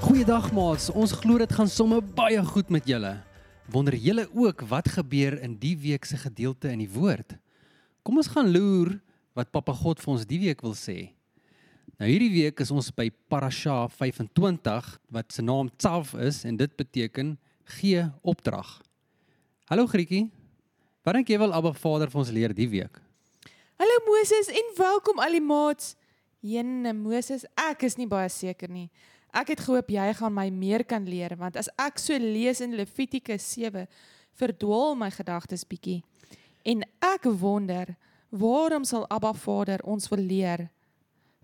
Goeiedag maats. Ons glo dit gaan sommer baie goed met julle. Wonder julle ook wat gebeur in die week se gedeelte in die woord? Kom ons gaan loer wat Papa God vir ons die week wil sê. Nou hierdie week is ons by Parasha 25 wat se naam Tsav is en dit beteken gee opdrag. Hallo Grietjie. Wat dink jy wil Abba Vader vir ons leer die week? Hallo Moses en welkom al die maats. Jene Moses, ek is nie baie seker nie. Ek het gehoop jy gaan my meer kan leer want as ek so lees in Levitikus 7, verdwaal my gedagtes bietjie. En ek wonder, waarom sal Abba Vader ons wil leer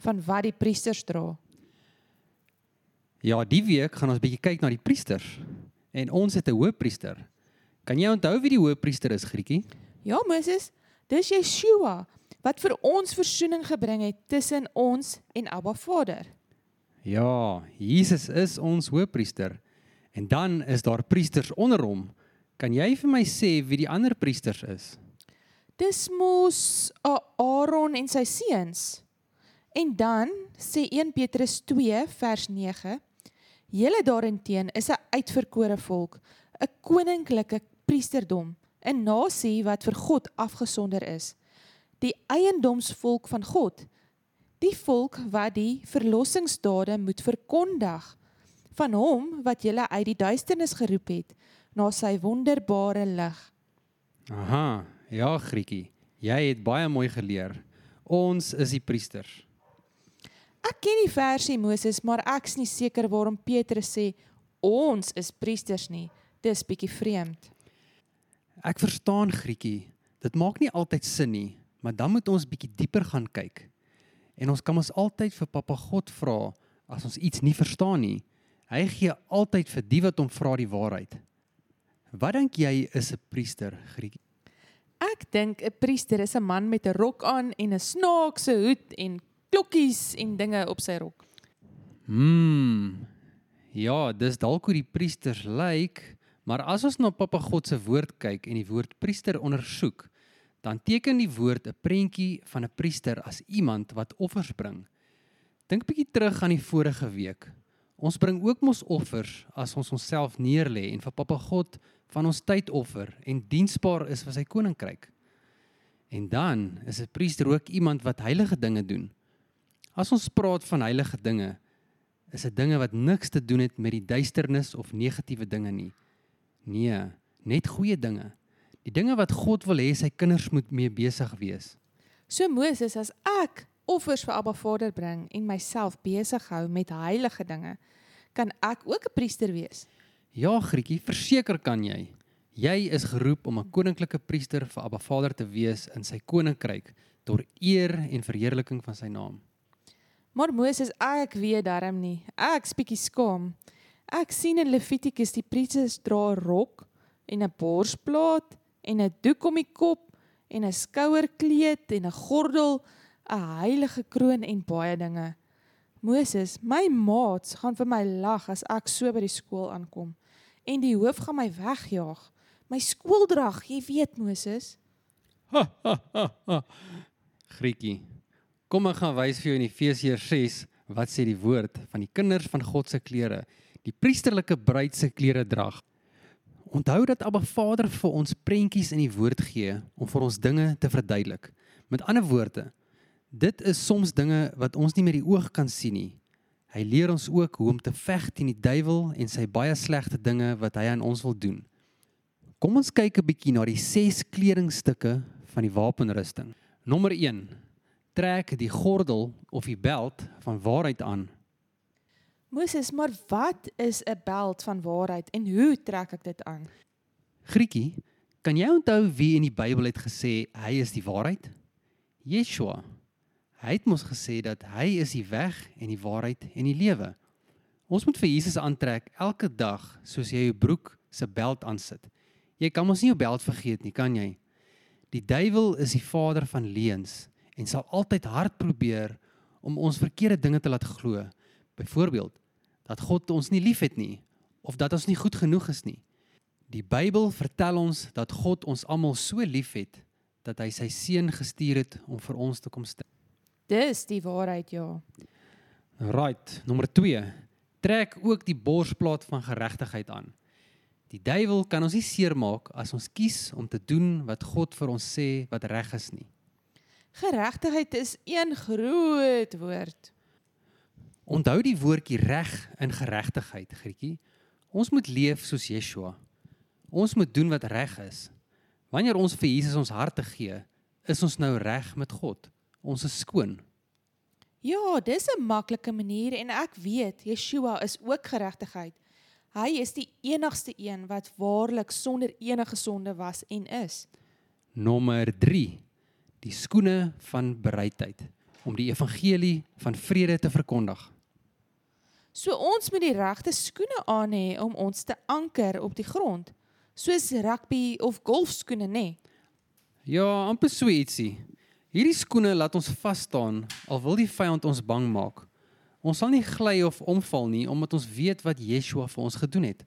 van wat die priesters dra? Ja, die week gaan ons bietjie kyk na die priesters. En ons het 'n hoëpriester. Kan jy onthou wie die hoëpriester is, Grietjie? Ja Moses, dis Yeshua wat vir ons versoening gebring het tussen ons en Abba Vader. Ja, Jesus is ons hoëpriester. En dan is daar priesters onder hom. Kan jy vir my sê wie die ander priesters is? Dis mos Aaron en sy seuns. En dan sê 1 Petrus 2 vers 9: Julle daarenteen is 'n uitverkore volk, 'n koninklike priesterdom, 'n nasie wat vir God afgesonder is, die eiendomsvolk van God, die volk wat die verlossingsdade moet verkondig van hom wat julle uit die duisternis geroep het na sy wonderbare lig. Aha, ja Grietjie. Jy het baie mooi geleer. Ons is die priesters. Ek ken die versie Moses, maar ek's nie seker waarom Petrus sê ons is priesters nie. Dis bietjie vreemd. Ek verstaan Grietjie. Dit maak nie altyd sin nie, maar dan moet ons bietjie dieper gaan kyk. En ons kan ons altyd vir Papa God vra as ons iets nie verstaan nie. Hy gee altyd vir die wat hom vra die waarheid. Wat dink jy is 'n priester, Grietjie? Ek dink 'n priester is 'n man met 'n rok aan en 'n snaakse hoed en klokkies en dinge op sy rok. Hmm. Ja, dis dalk hoe die priesters lyk, maar as ons na Papa God se woord kyk en die woord priester ondersoek, dan teken die woord 'n prentjie van 'n priester as iemand wat offers bring. Dink bietjie terug aan die vorige week. Ons bring ook mos offers as ons onsself neerlê en vir Papa God van ons tyd offer en diensbaar is vir sy koninkryk. En dan is 'n priester ook iemand wat heilige dinge doen. As ons praat van heilige dinge, is dit dinge wat niks te doen het met die duisternis of negatiewe dinge nie. Nee, net goeie dinge. Die dinge wat God wil hê sy kinders moet mee besig wees. So Moses, as ek offers vir Abba Vader bring en myself besig hou met heilige dinge, kan ek ook 'n priester wees. Ja, Grietjie, verseker kan jy. Jy is geroep om 'n koninklike priester vir Abba Vader te wees in sy koninkryk tot eer en verheerliking van sy naam. Maar Moses, ek weet darm nie. Ek's bietjie skaam. Ek sien in Levitikus die priesters dra 'n rok en 'n borsplaat en 'n doek om die kop en 'n skouerkleed en 'n gordel, 'n heilige kroon en baie dinge. Moses, my maats gaan vir my lag as ek so by die skool aankom en die hoof gaan my wegjaag. My skooldrag, jy weet Moses. Grietjie. Kom ek gaan wys vir jou in Efesiërs 6 wat sê die woord van die kinders van God se klere, die priesterlike bruid se klere drag. Onthou dat Abba Vader vir ons prentjies in die woord gee om vir ons dinge te verduidelik. Met ander woorde, dit is soms dinge wat ons nie met die oog kan sien nie. Hy leer ons ook hoe om te veg teen die duiwel en sy baie slegte dinge wat hy aan ons wil doen. Kom ons kyk 'n bietjie na die 6 kledingstukke van die wapenrusting. Nommer 1. Trek die gordel of die beld van waarheid aan. Moses, maar wat is 'n beld van waarheid en hoe trek ek dit aan? Grietjie, kan jy onthou wie in die Bybel het gesê hy is die waarheid? Yeshua. Hy het mos gesê dat hy is die weg en die waarheid en die lewe. Ons moet vir Jesus aantrek elke dag soos jy jou broek se beld aansit. Jy kan mos nie jou beld vergeet nie, kan jy? Die duiwel is die vader van leuns en sal altyd hard probeer om ons verkeerde dinge te laat glo. Byvoorbeeld dat God ons nie liefhet nie of dat ons nie goed genoeg is nie. Die Bybel vertel ons dat God ons almal so liefhet dat hy sy seun gestuur het om vir ons te kom sterf. Dis die waarheid, ja. Right, nommer 2. Trek ook die borsplaat van geregtigheid aan. Die duiwel kan ons nie seermaak as ons kies om te doen wat God vir ons sê wat reg is nie. Geregtigheid is een groot woord. Onthou die woordjie reg in geregtigheid, Grietjie. Ons moet leef soos Yeshua. Ons moet doen wat reg is. Wanneer ons vir Jesus ons harte gee, is ons nou reg met God. Ons is skoon. Ja, dis 'n maklike manier en ek weet Yeshua is ook geregtigheid. Hy is die enigste een wat waarlik sonder enige sonde was en is. Nommer 3. Die skoene van bereidheid om die evangelie van vrede te verkondig. So ons moet die regte skoene aan hê om ons te anker op die grond, soos rugby of golfskoene nê. Nee. Ja, amper so ietsie. Hierdie skoene laat ons vas staan al wil die vyand ons bang maak. Ons sal nie gly of omval nie omdat ons weet wat Yeshua vir ons gedoen het.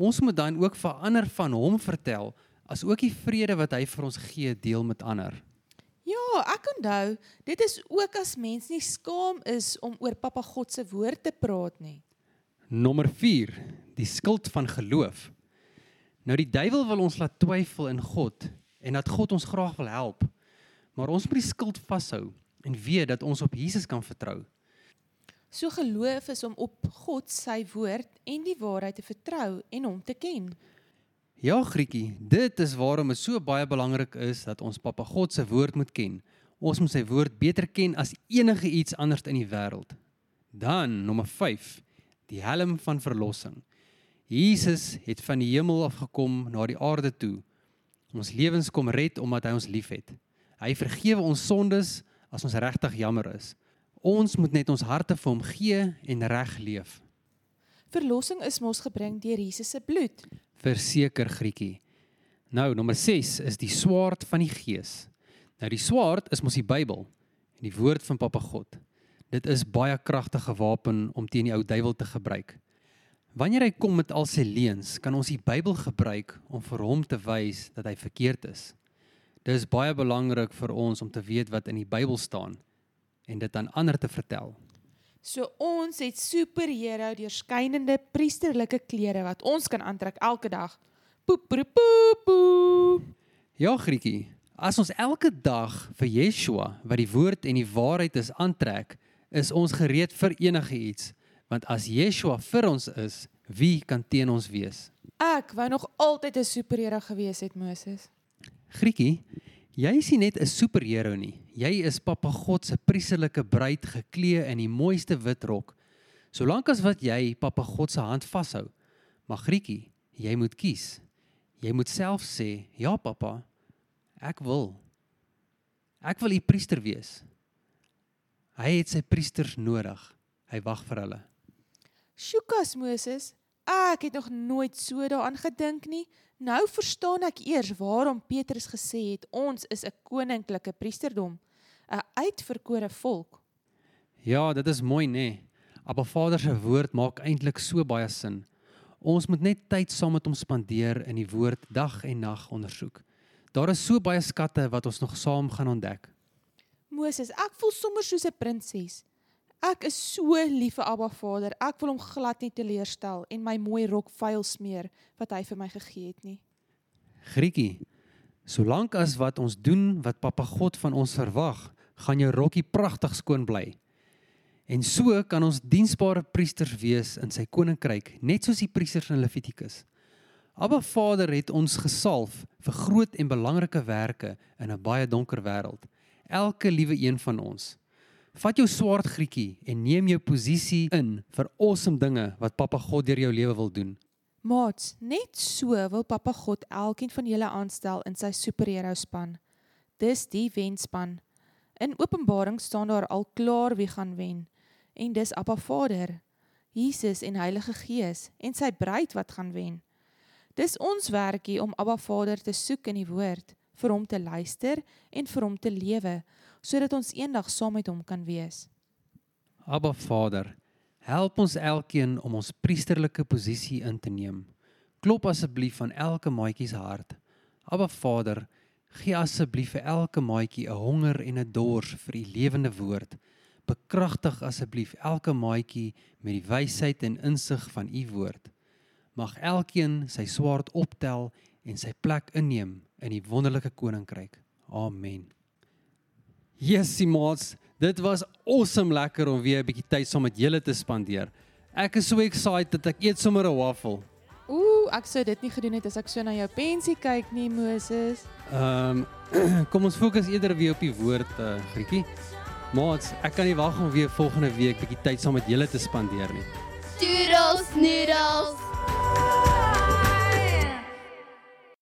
Ons moet dan ook vir ander van hom vertel, as ook die vrede wat hy vir ons gee deel met ander. Ja, ek onthou, dit is ook as mens nie skaam is om oor Pappa God se woord te praat nie. Nommer 4, die skuld van geloof. Nou die duiwel wil ons laat twyfel in God en dat God ons graag wil help. Maar ons moet die skuld vashou en weet dat ons op Jesus kan vertrou. So geloof is om op God sy woord en die waarheid te vertrou en hom te ken. Ja, Grietjie, dit is waarom dit so baie belangrik is dat ons Pappa God se woord moet ken. Ons moet sy woord beter ken as enige iets anders in die wêreld. Dan nommer 5, die helm van verlossing. Jesus het van die hemel af gekom na die aarde toe. Ons lewens kom red omdat hy ons liefhet. Hy vergewe ons sondes as ons regtig jammer is. Ons moet net ons harte vir hom gee en reg leef. Verlossing is mos gebring deur Jesus se bloed. Verseker Grietjie. Nou nommer 6 is die swaard van die gees. Nou die swaard is mos die Bybel en die woord van Papa God. Dit is baie kragtige wapen om teen die ou duiwel te gebruik. Wanneer hy kom met al sy leuns, kan ons die Bybel gebruik om vir hom te wys dat hy verkeerd is. Dit is baie belangrik vir ons om te weet wat in die Bybel staan en dit aan ander te vertel. So ons het superhero deurskynende priesterlike klere wat ons kan aantrek elke dag. Poep poep poep. poep. Ja, Grietjie, as ons elke dag vir Yeshua wat die woord en die waarheid is aantrek, is ons gereed vir enige iets, want as Yeshua vir ons is, wie kan teen ons wees? Ek wou nog altyd 'n superhero gewees het, Moses. Grietjie, jy is nie net 'n superheld nie. Jy is Papa God se priesterlike bruid geklee in die mooiste wit rok. Solank as wat jy Papa God se hand vashou. Maar Grietjie, jy moet kies. Jy moet self sê, "Ja, Papa, ek wil. Ek wil u priester wees." Hy het sy priesters nodig. Hy wag vir hulle. Sjoekas Moses, ek het nog nooit so daaraan gedink nie. Nou verstaan ek eers waarom Petrus gesê het ons is 'n koninklike priesterdom, 'n uitverkore volk. Ja, dit is mooi nê. Nee. Abba Vader se woord maak eintlik so baie sin. Ons moet net tyd saam met hom spandeer in die woord dag en nag ondersoek. Daar is so baie skatte wat ons nog saam gaan ontdek. Moses, ek voel sommer soos 'n prinses. Ek is so lief vir Abba Vader. Ek wil hom glad nie teleurstel en my mooi rok vuil smeer wat hy vir my gegee het nie. Grietjie, solank as wat ons doen wat Papa God van ons verwag, gaan jou rokkie pragtig skoon bly. En so kan ons diensbare priesters wees in sy koninkryk, net soos die priesters in Levitikus. Abba Vader het ons gesalf vir groot en belangrike werke in 'n baie donker wêreld. Elke liewe een van ons. Vat jou swaard grietjie en neem jou posisie in vir awesome dinge wat Papa God deur jou lewe wil doen. Maats, net so wil Papa God elkeen van julle aanstel in sy superhero span. Dis die wenspan. In Openbaring staan daar al klaar wie gaan wen. En dis Abba Vader, Jesus en Heilige Gees en sy bruid wat gaan wen. Dis ons werkie om Abba Vader te soek in die woord, vir hom te luister en vir hom te lewe sodat ons eendag saam met hom kan wees. Abba Vader, help ons elkeen om ons priesterlike posisie in te neem. Klop asseblief aan elke maatjie se hart. Abba Vader, gee asseblief vir elke maatjie 'n honger en 'n dors vir u lewende woord. Bekragtig asseblief elke maatjie met die wysheid en insig van u woord. Mag elkeen sy swaard optel en sy plek inneem in die wonderlike koninkryk. Amen. Yesie maats, dit was awesome lekker om weer 'n bietjie tyd saam met julle te spandeer. Ek is so excited dat ek eet sommer 'n waffel. Ooh, ek sou dit nie gedoen het as ek so na jou pensie kyk nie, Moses. Ehm um, kom ons fokus eerder weer op die woord uh, Grietjie. Maats, ek kan nie wag om weer volgende week bietjie tyd saam met julle te spandeer nie. Doodles noodles.